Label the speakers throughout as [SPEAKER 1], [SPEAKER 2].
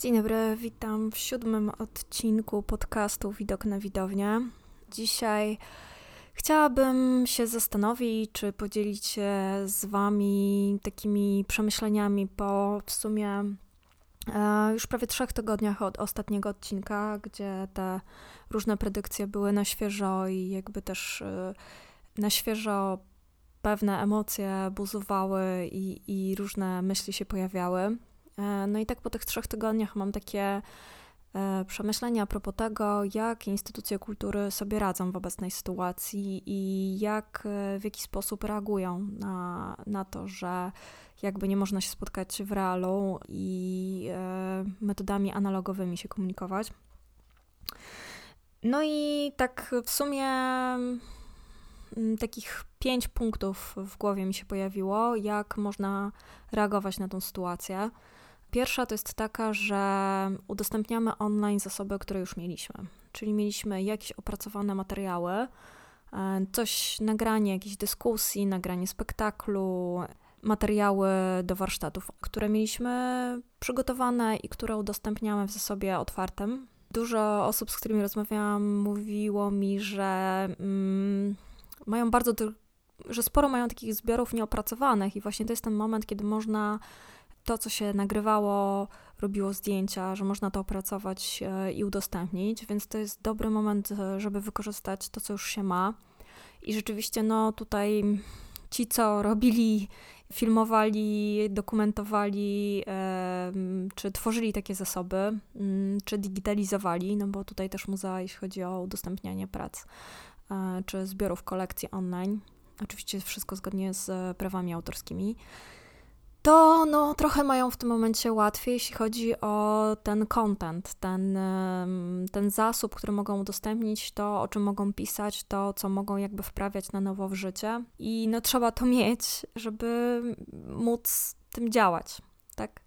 [SPEAKER 1] Dzień dobry, witam w siódmym odcinku podcastu Widok na Widownię. Dzisiaj chciałabym się zastanowić, czy podzielić się z Wami takimi przemyśleniami po w sumie e, już prawie trzech tygodniach od ostatniego odcinka, gdzie te różne predykcje były na świeżo i jakby też e, na świeżo pewne emocje buzowały i, i różne myśli się pojawiały. E, no i tak po tych trzech tygodniach mam takie e, przemyślenia a propos tego, jak instytucje kultury sobie radzą w obecnej sytuacji i jak, e, w jaki sposób reagują na, na to, że jakby nie można się spotkać w realu i metodami analogowymi się komunikować. No i tak w sumie mm, takich pięć punktów w głowie mi się pojawiło, jak można reagować na tą sytuację. Pierwsza to jest taka, że udostępniamy online zasoby, które już mieliśmy. Czyli mieliśmy jakieś opracowane materiały, e, coś, nagranie jakiejś dyskusji, nagranie spektaklu, materiały do warsztatów, które mieliśmy przygotowane i które udostępniamy w zasobie otwartym. Dużo osób, z którymi rozmawiałam, mówiło mi, że mm, mają bardzo, że sporo mają takich zbiorów nieopracowanych i właśnie to jest ten moment, kiedy można to, co się nagrywało, robiło zdjęcia, że można to opracować e, i udostępnić, więc to jest dobry moment, e, żeby wykorzystać to, co już się ma. I rzeczywiście, no tutaj ci, co robili, filmowali, dokumentowali, e, czy tworzyli takie zasoby, mm, czy digitalizowali, no bo tutaj też muzea, jeśli chodzi o udostępnianie prac, czy zbiorów kolekcji online. Oczywiście wszystko zgodnie z prawami autorskimi to no, trochę mają w tym momencie łatwiej, jeśli chodzi o ten content, ten, ten zasób, który mogą udostępnić, to o czym mogą pisać, to co mogą jakby wprawiać na nowo w życie. I no, trzeba to mieć, żeby móc tym działać, tak?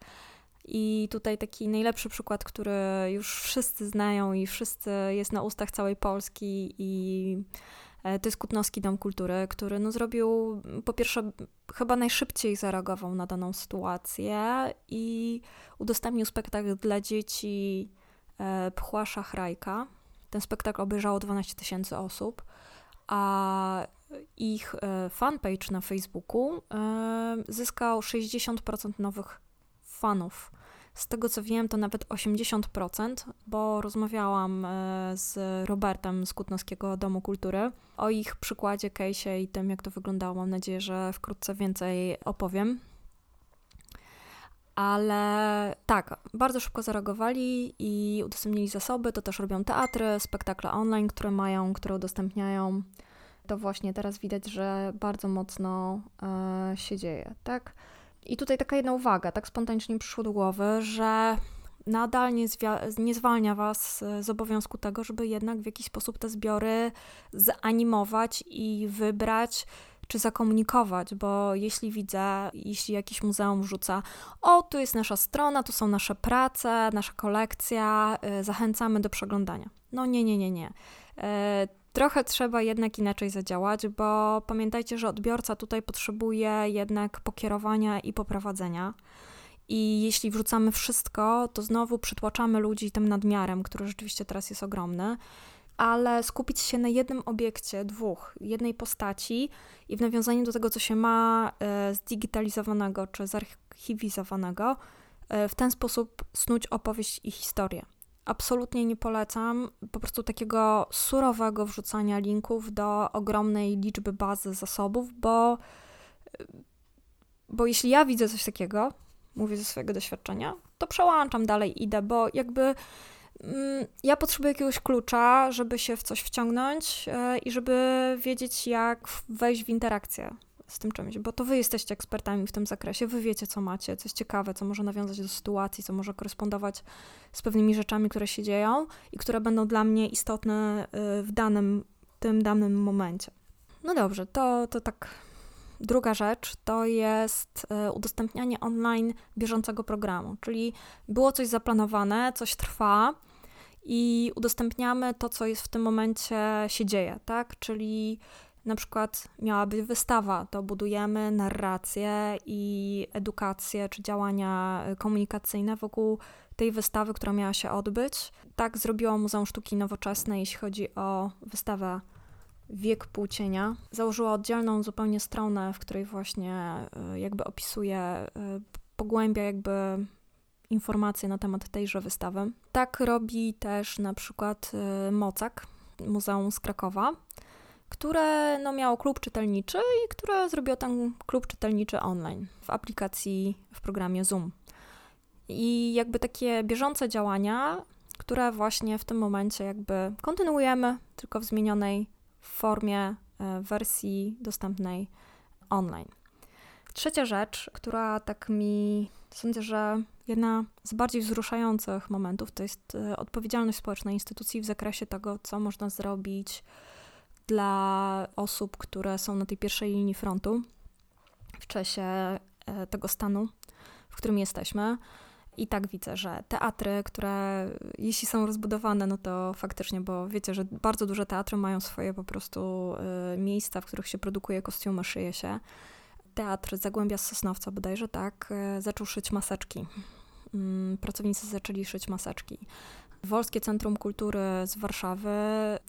[SPEAKER 1] I tutaj taki najlepszy przykład, który już wszyscy znają i wszyscy jest na ustach całej Polski i to jest Kutnowski Dom Kultury, który no, zrobił, po pierwsze, chyba najszybciej zareagował na daną sytuację i udostępnił spektakl dla dzieci e, Pchła Szachrajka. Ten spektakl obejrzało 12 tysięcy osób, a ich e, fanpage na Facebooku zyskał 60% nowych fanów z tego co wiem, to nawet 80%, bo rozmawiałam e, z Robertem z Kutnowskiego Domu Kultury o ich przykładzie, case'ie i tym, jak to wyglądało. Mam nadzieję, że wkrótce więcej opowiem. Ale tak, bardzo szybko zareagowali i udostępnili zasoby. To też robią teatry, spektakle online, które mają, które udostępniają. To właśnie teraz widać, że bardzo mocno e, się dzieje, tak? I tutaj taka jedna uwaga, tak spontanicznie przyszło do głowy, że nadal nie, nie zwalnia Was z obowiązku tego, żeby jednak w jakiś sposób te zbiory zanimować i wybrać czy zakomunikować, bo jeśli widzę, jeśli jakieś muzeum rzuca, o, tu jest nasza strona, tu są nasze prace, nasza kolekcja, y, zachęcamy do przeglądania. No nie, nie, nie, nie. Trochę trzeba jednak inaczej zadziałać, bo pamiętajcie, że odbiorca tutaj potrzebuje jednak pokierowania i poprowadzenia. I jeśli wrzucamy wszystko, to znowu przytłaczamy ludzi tym nadmiarem, który rzeczywiście teraz jest ogromny. Ale skupić się na jednym obiekcie, dwóch, jednej postaci i w nawiązaniu do tego, co się ma e, zdigitalizowanego czy zarchiwizowanego, e, w ten sposób snuć opowieść i historię absolutnie nie polecam. Po prostu takiego surowego wrzucania linków do ogromnej liczby bazy zasobów, bo, bo jeśli ja widzę coś takiego, mówię ze swojego doświadczenia, to przełączam dalej, idę, bo jakby mm, ja potrzebuję jakiegoś klucza, żeby się w coś wciągnąć yy, i żeby wiedzieć, jak wejść w interakcję z tym czymś, bo to wy jesteście ekspertami w tym zakresie, wy wiecie, co macie, co jest ciekawe, co może nawiązać do sytuacji, co może korespondować z pewnymi rzeczami, które się dzieją i które będą dla mnie istotne y, w danym, tym danym momencie. No dobrze, to, to tak. Druga rzecz to jest y, udostępnianie online bieżącego programu, czyli było coś zaplanowane, coś trwa i udostępniamy to, co jest w tym momencie się dzieje, tak? Czyli na przykład miała być wystawa, to budujemy narrację i edukację czy działania komunikacyjne wokół tej wystawy, która miała się odbyć. Tak zrobiło Muzeum Sztuki Nowoczesnej, jeśli chodzi o wystawę Wiek Płócienia. Założyła oddzielną zupełnie stronę, w której właśnie y, jakby opisuje, y, pogłębia jakby informacje na temat tejże wystawy. Tak robi też na przykład y, Mocak, Muzeum z Krakowa, które no, miało klub czytelniczy i które zrobiło ten klub czytelniczy online w aplikacji, w programie Zoom. I jakby takie bieżące działania, które właśnie w tym momencie jakby kontynuujemy, tylko w zmienionej formie e, wersji dostępnej online. Trzecia rzecz, która tak mi sądzę, że jedna z bardziej wzruszających momentów to jest e, odpowiedzialność społeczna instytucji w zakresie tego, co można zrobić dla osób, które są na tej pierwszej linii frontu w czasie e, tego stanu, w którym jesteśmy. I tak widzę, że teatry, które jeśli są rozbudowane, no to faktycznie, bo wiecie, że bardzo duże teatry mają swoje po prostu y, miejsca, w których się produkuje kostiumy, szyje się. Teatr Zagłębia Sosnowca bodajże tak, y, zaczął szyć maseczki. Y, pracownicy zaczęli szyć maseczki. Wolskie Centrum Kultury z Warszawy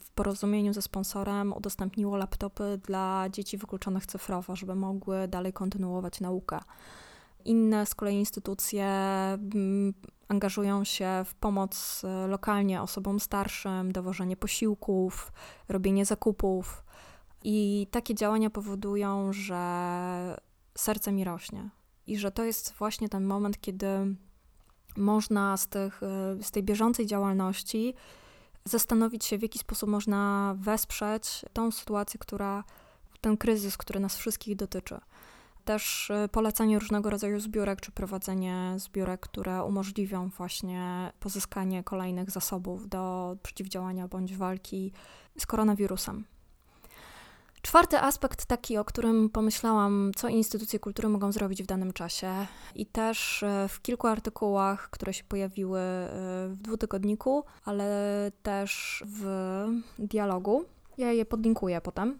[SPEAKER 1] w porozumieniu ze sponsorem udostępniło laptopy dla dzieci wykluczonych cyfrowo, żeby mogły dalej kontynuować naukę. Inne z kolei instytucje mm, angażują się w pomoc e, lokalnie osobom starszym, dowożenie posiłków, robienie zakupów. I takie działania powodują, że serce mi rośnie. I że to jest właśnie ten moment, kiedy można z, tych, e, z tej bieżącej działalności zastanowić się, w jaki sposób można wesprzeć tą sytuację, która, ten kryzys, który nas wszystkich dotyczy też y, polecanie różnego rodzaju zbiórek, czy prowadzenie zbiórek, które umożliwią właśnie pozyskanie kolejnych zasobów do przeciwdziałania bądź walki z koronawirusem. Czwarty aspekt, taki, o którym pomyślałam, co instytucje kultury mogą zrobić w danym czasie, i też y, w kilku artykułach, które się pojawiły y, w dwutygodniku, ale też w dialogu. Ja je podlinkuję potem.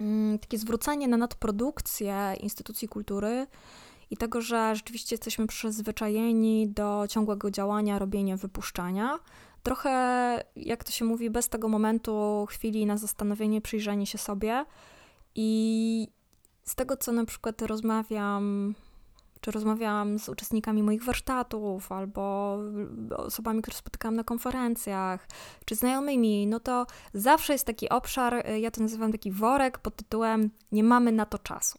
[SPEAKER 1] Mm, takie zwrócenie na nadprodukcję instytucji kultury i tego, że rzeczywiście jesteśmy przyzwyczajeni do ciągłego działania, robienia, wypuszczania. Trochę, jak to się mówi, bez tego momentu chwili na zastanowienie, przyjrzenie się sobie. I z tego, co na przykład rozmawiam czy rozmawiałam z uczestnikami moich warsztatów, albo osobami, które spotykałam na konferencjach, czy znajomymi, no to zawsze jest taki obszar, ja to nazywam taki worek pod tytułem Nie mamy na to czasu.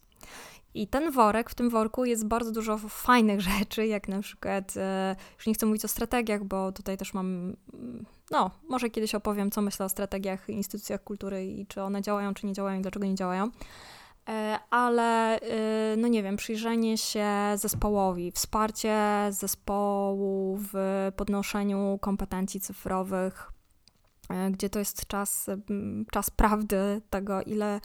[SPEAKER 1] I ten worek, w tym worku jest bardzo dużo fajnych rzeczy, jak na przykład, e, już nie chcę mówić o strategiach, bo tutaj też mam, no, może kiedyś opowiem, co myślę o strategiach, instytucjach kultury i czy one działają, czy nie działają, i dlaczego nie działają. E, ale y, no nie wiem, przyjrzenie się zespołowi, wsparcie zespołu w podnoszeniu kompetencji cyfrowych, e, gdzie to jest czas, czas prawdy tego, ile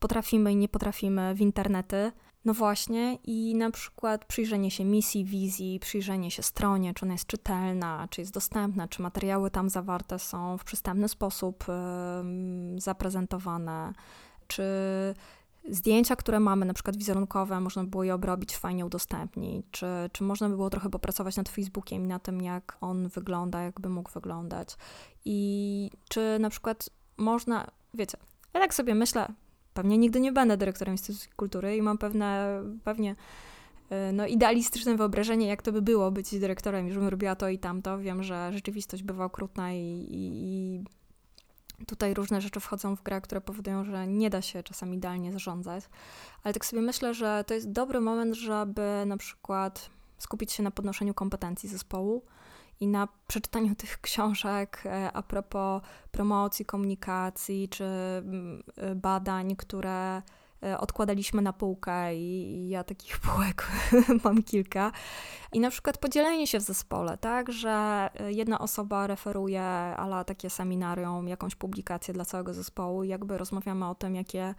[SPEAKER 1] potrafimy i nie potrafimy w internety. No właśnie, i na przykład przyjrzenie się misji, wizji, przyjrzenie się stronie, czy ona jest czytelna, czy jest dostępna, czy materiały tam zawarte są w przystępny sposób zaprezentowane, czy zdjęcia, które mamy, na przykład wizerunkowe, można było je obrobić, fajnie udostępnić, czy, czy można by było trochę popracować nad Facebookiem i na tym, jak on wygląda, jakby mógł wyglądać. I czy na przykład można, wiecie, ja tak sobie myślę, pewnie nigdy nie będę dyrektorem Instytucji Kultury i mam pewne, pewnie y, no, idealistyczne wyobrażenie, jak to by było być dyrektorem, żebym robiła to i tamto. Wiem, że rzeczywistość bywa okrutna i, i, i Tutaj różne rzeczy wchodzą w grę, które powodują, że nie da się czasami idealnie zarządzać. Ale tak sobie myślę, że to jest dobry moment, żeby na przykład skupić się na podnoszeniu kompetencji zespołu i na przeczytaniu tych książek e, a propos promocji, komunikacji czy mm, e, badań, które E, odkładaliśmy na półkę i ja takich półek mam kilka. I na przykład podzielenie się w zespole, tak, że jedna osoba referuje ala takie seminarium, jakąś publikację dla całego zespołu i jakby rozmawiamy o tym, jakie,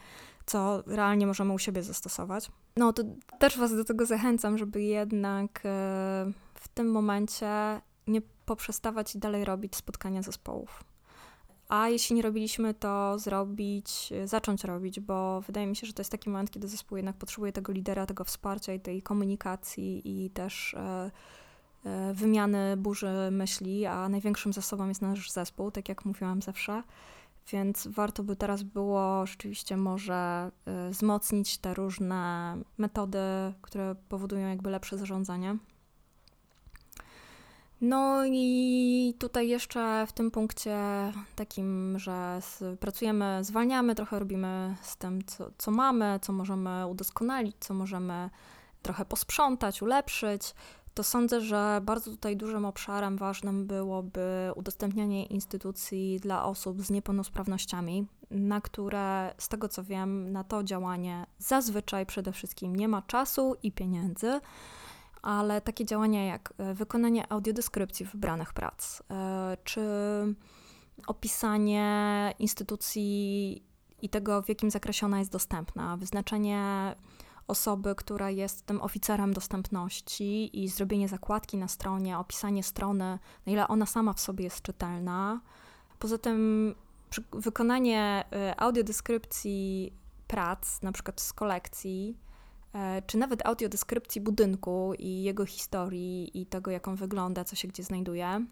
[SPEAKER 1] co realnie możemy u siebie zastosować. No to też Was do tego zachęcam, żeby jednak w tym momencie nie poprzestawać dalej robić spotkania zespołów a jeśli nie robiliśmy, to zrobić, zacząć robić, bo wydaje mi się, że to jest taki moment, kiedy zespół jednak potrzebuje tego lidera, tego wsparcia i tej komunikacji i też e, e, wymiany burzy myśli, a największym zasobem jest nasz zespół, tak jak mówiłam zawsze. Więc warto by teraz było rzeczywiście może y, wzmocnić te różne metody, które powodują jakby lepsze zarządzanie. No i tutaj jeszcze w tym punkcie takim, że pracujemy, zwalniamy, trochę robimy z tym, co, co mamy, co możemy udoskonalić, co możemy trochę posprzątać, ulepszyć, to sądzę, że bardzo tutaj dużym obszarem ważnym byłoby udostępnianie instytucji dla osób z niepełnosprawnościami, na które, z tego co wiem, na to działanie zazwyczaj przede wszystkim nie ma czasu i pieniędzy, ale takie działania jak e, wykonanie audiodeskrypcji wybranych prac, e, czy opisanie instytucji i tego, w jakim zakresie ona jest dostępna, wyznaczenie osoby, która jest tym oficerem dostępności i zrobienie zakładki na stronie, opisanie strony, na ile ona sama w sobie jest czytelna. Poza tym wykonanie y, audiodeskrypcji prac, na przykład z kolekcji, e, czy nawet audiodeskrypcji budynku i jego historii i tego, jak on wygląda, co się gdzie znajduje,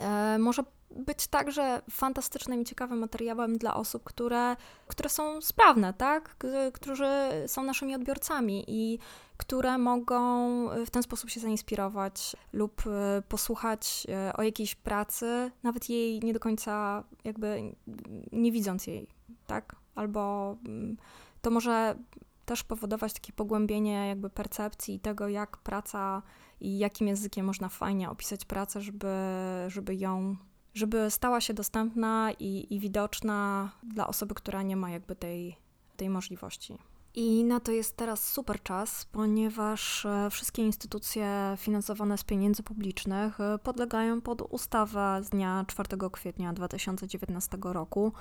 [SPEAKER 1] e, może być także fantastycznym i ciekawym materiałem dla osób, które, które są sprawne, tak? którzy są naszymi odbiorcami i które mogą w ten sposób się zainspirować lub e, posłuchać e, o jakiejś pracy, nawet jej nie do końca jakby nie widząc jej, tak? Albo mm, to może też powodować takie pogłębienie jakby percepcji tego, jak praca i jakim językiem można fajnie opisać pracę, żeby, żeby ją żeby stała się dostępna i, i widoczna dla osoby, która nie ma jakby tej, tej możliwości. I na to jest teraz super czas, ponieważ e, wszystkie instytucje finansowane z pieniędzy publicznych e, podlegają pod ustawę z dnia 4 kwietnia 2019 roku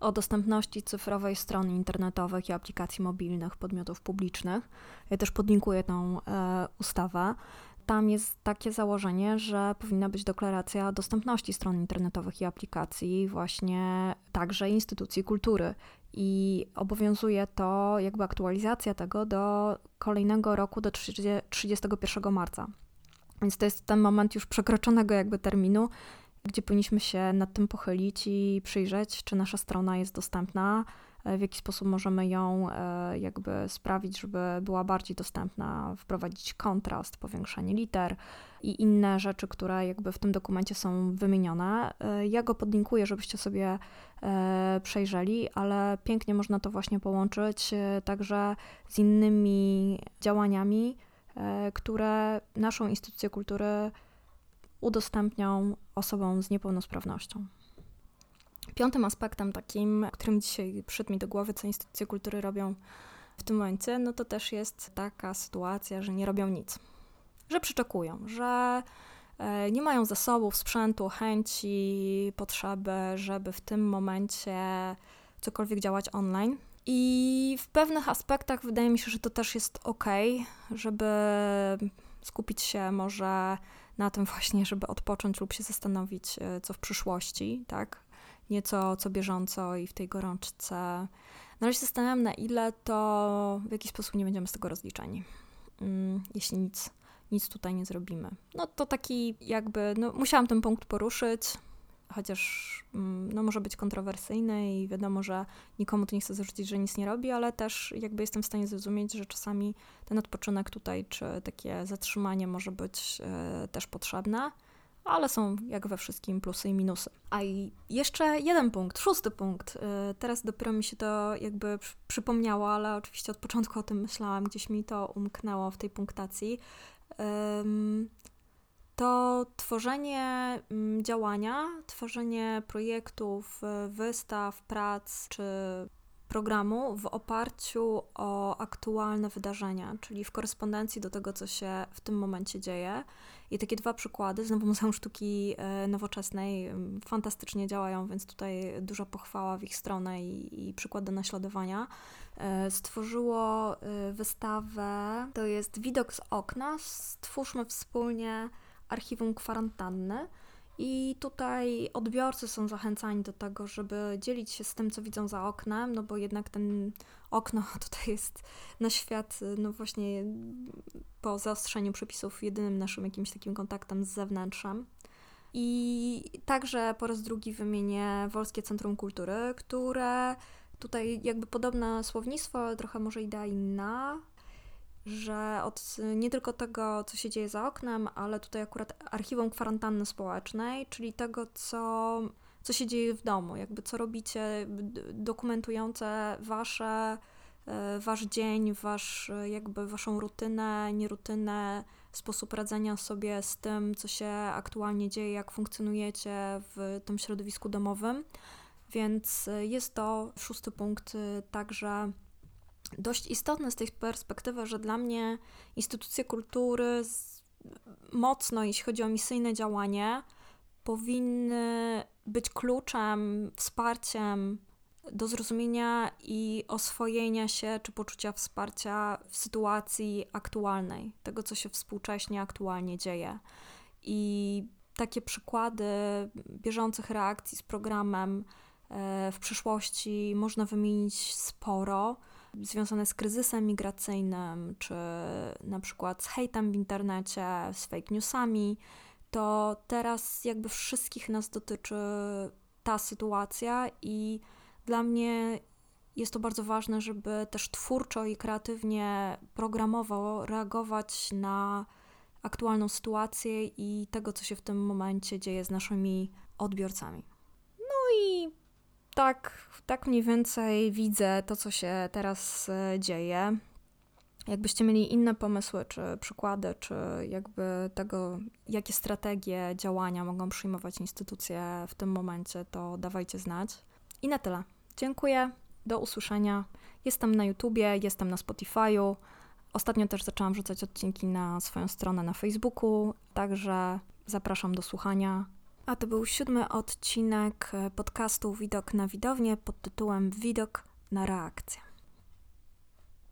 [SPEAKER 1] o dostępności cyfrowej stron internetowych i aplikacji mobilnych podmiotów publicznych. Ja też podlinkuję tą e, ustawę tam jest takie założenie, że powinna być deklaracja dostępności stron internetowych i aplikacji, właśnie także instytucji kultury. I obowiązuje to, jakby aktualizacja tego do kolejnego roku, do 30, 31 marca. Więc to jest ten moment już przekroczonego jakby terminu, gdzie powinniśmy się nad tym pochylić i przyjrzeć, czy nasza strona jest dostępna, E, w jaki sposób możemy ją e, jakby sprawić, żeby była bardziej dostępna, wprowadzić kontrast, powiększenie liter i inne rzeczy, które jakby w tym dokumencie są wymienione. E, ja go podlinkuję, żebyście sobie przejrzeli, ale pięknie można to właśnie połączyć także z innymi działaniami, które naszą instytucję kultury udostępnią osobom z niepełnosprawnością. Piątym aspektem takim, którym dzisiaj przyszedł mi do głowy, co instytucje kultury robią w tym momencie, no to też jest taka sytuacja, że nie robią nic. Że przyczekują, że e, nie mają zasobów, sprzętu, chęci, potrzeby, żeby w tym momencie cokolwiek działać online. I w pewnych aspektach wydaje mi się, że to też jest ok, żeby skupić się może na tym właśnie, żeby odpocząć lub się zastanowić, e, co w przyszłości, tak? nieco co bieżąco i w tej gorączce. Na razie zastanawiam, na ile to w jakiś sposób nie będziemy z tego rozliczeni, mm, jeśli nic, nic tutaj nie zrobimy. No to taki jakby, no musiałam ten punkt poruszyć, chociaż mm, no, może być kontrowersyjny i wiadomo, że nikomu tu nie chcę zarzucić, że nic nie robi, ale też jakby jestem w stanie zrozumieć, że czasami ten odpoczynek tutaj, czy takie zatrzymanie może być e, też potrzebne ale są jak we wszystkim plusy i minusy. A i jeszcze jeden punkt, szósty punkt. Y, teraz dopiero mi się to jakby przypomniało, ale oczywiście od początku o tym myślałam, gdzieś mi to umknęło w tej punktacji. To tworzenie mm, działania, tworzenie projektów, y, wystaw, prac czy programu w oparciu o aktualne wydarzenia, czyli w korespondencji do tego, co się w tym momencie dzieje. I takie dwa przykłady, znowu Muzeum Sztuki e, Nowoczesnej fantastycznie działają, więc tutaj duża pochwała w ich stronę i, i przykład do naśladowania. E, stworzyło wystawę, to jest Widok z okna, stwórzmy wspólnie archiwum kwarantanny. I tutaj odbiorcy są zachęcani do tego, żeby dzielić się z tym, co widzą za oknem, no bo jednak ten okno tutaj jest na świat, no właśnie po zaostrzeniu przepisów, jedynym naszym jakimś takim kontaktem z zewnętrzem. I także po raz drugi wymienię Wolskie Centrum Kultury, które tutaj jakby podobne słownictwo, ale trochę może idea inna, że od nie tylko tego, co się dzieje za oknem, ale tutaj akurat archiwum kwarantanny społecznej, czyli tego, co, co się dzieje w domu, jakby co robicie, dokumentujące wasze, e, wasz dzień, wasz, jakby waszą rutynę, nierutynę, sposób radzenia sobie z tym, co się aktualnie dzieje, jak funkcjonujecie w tym środowisku domowym. Więc jest to szósty punkt także dość istotny z tej perspektywy, że dla mnie instytucje kultury mocno, jeśli chodzi o misyjne działanie, powinny być kluczem, wsparciem do zrozumienia i oswojenia się czy poczucia wsparcia w sytuacji aktualnej, tego co się współcześnie aktualnie dzieje. I takie przykłady bieżących reakcji z programem e, w przyszłości można wymienić sporo, związane z kryzysem migracyjnym, czy na przykład z hejtem w internecie, z fake newsami. To teraz jakby wszystkich nas dotyczy ta sytuacja i dla mnie jest to bardzo ważne, żeby też twórczo i kreatywnie, programowo reagować na aktualną sytuację i tego, co się w tym momencie dzieje z naszymi odbiorcami. No i tak, tak mniej więcej widzę to, co się teraz e, dzieje. Jakbyście mieli inne pomysły, czy przykłady, czy jakby tego, jakie strategie działania mogą przyjmować instytucje w tym momencie, to dawajcie znać. I na tyle. Dziękuję, do usłyszenia. Jestem na YouTubie, jestem na Spotify'u. Ostatnio też zaczęłam wrzucać odcinki na swoją stronę na Facebooku, także zapraszam do słuchania. A to był siódmy odcinek podcastu Widok na widownię pod tytułem Widok na reakcję.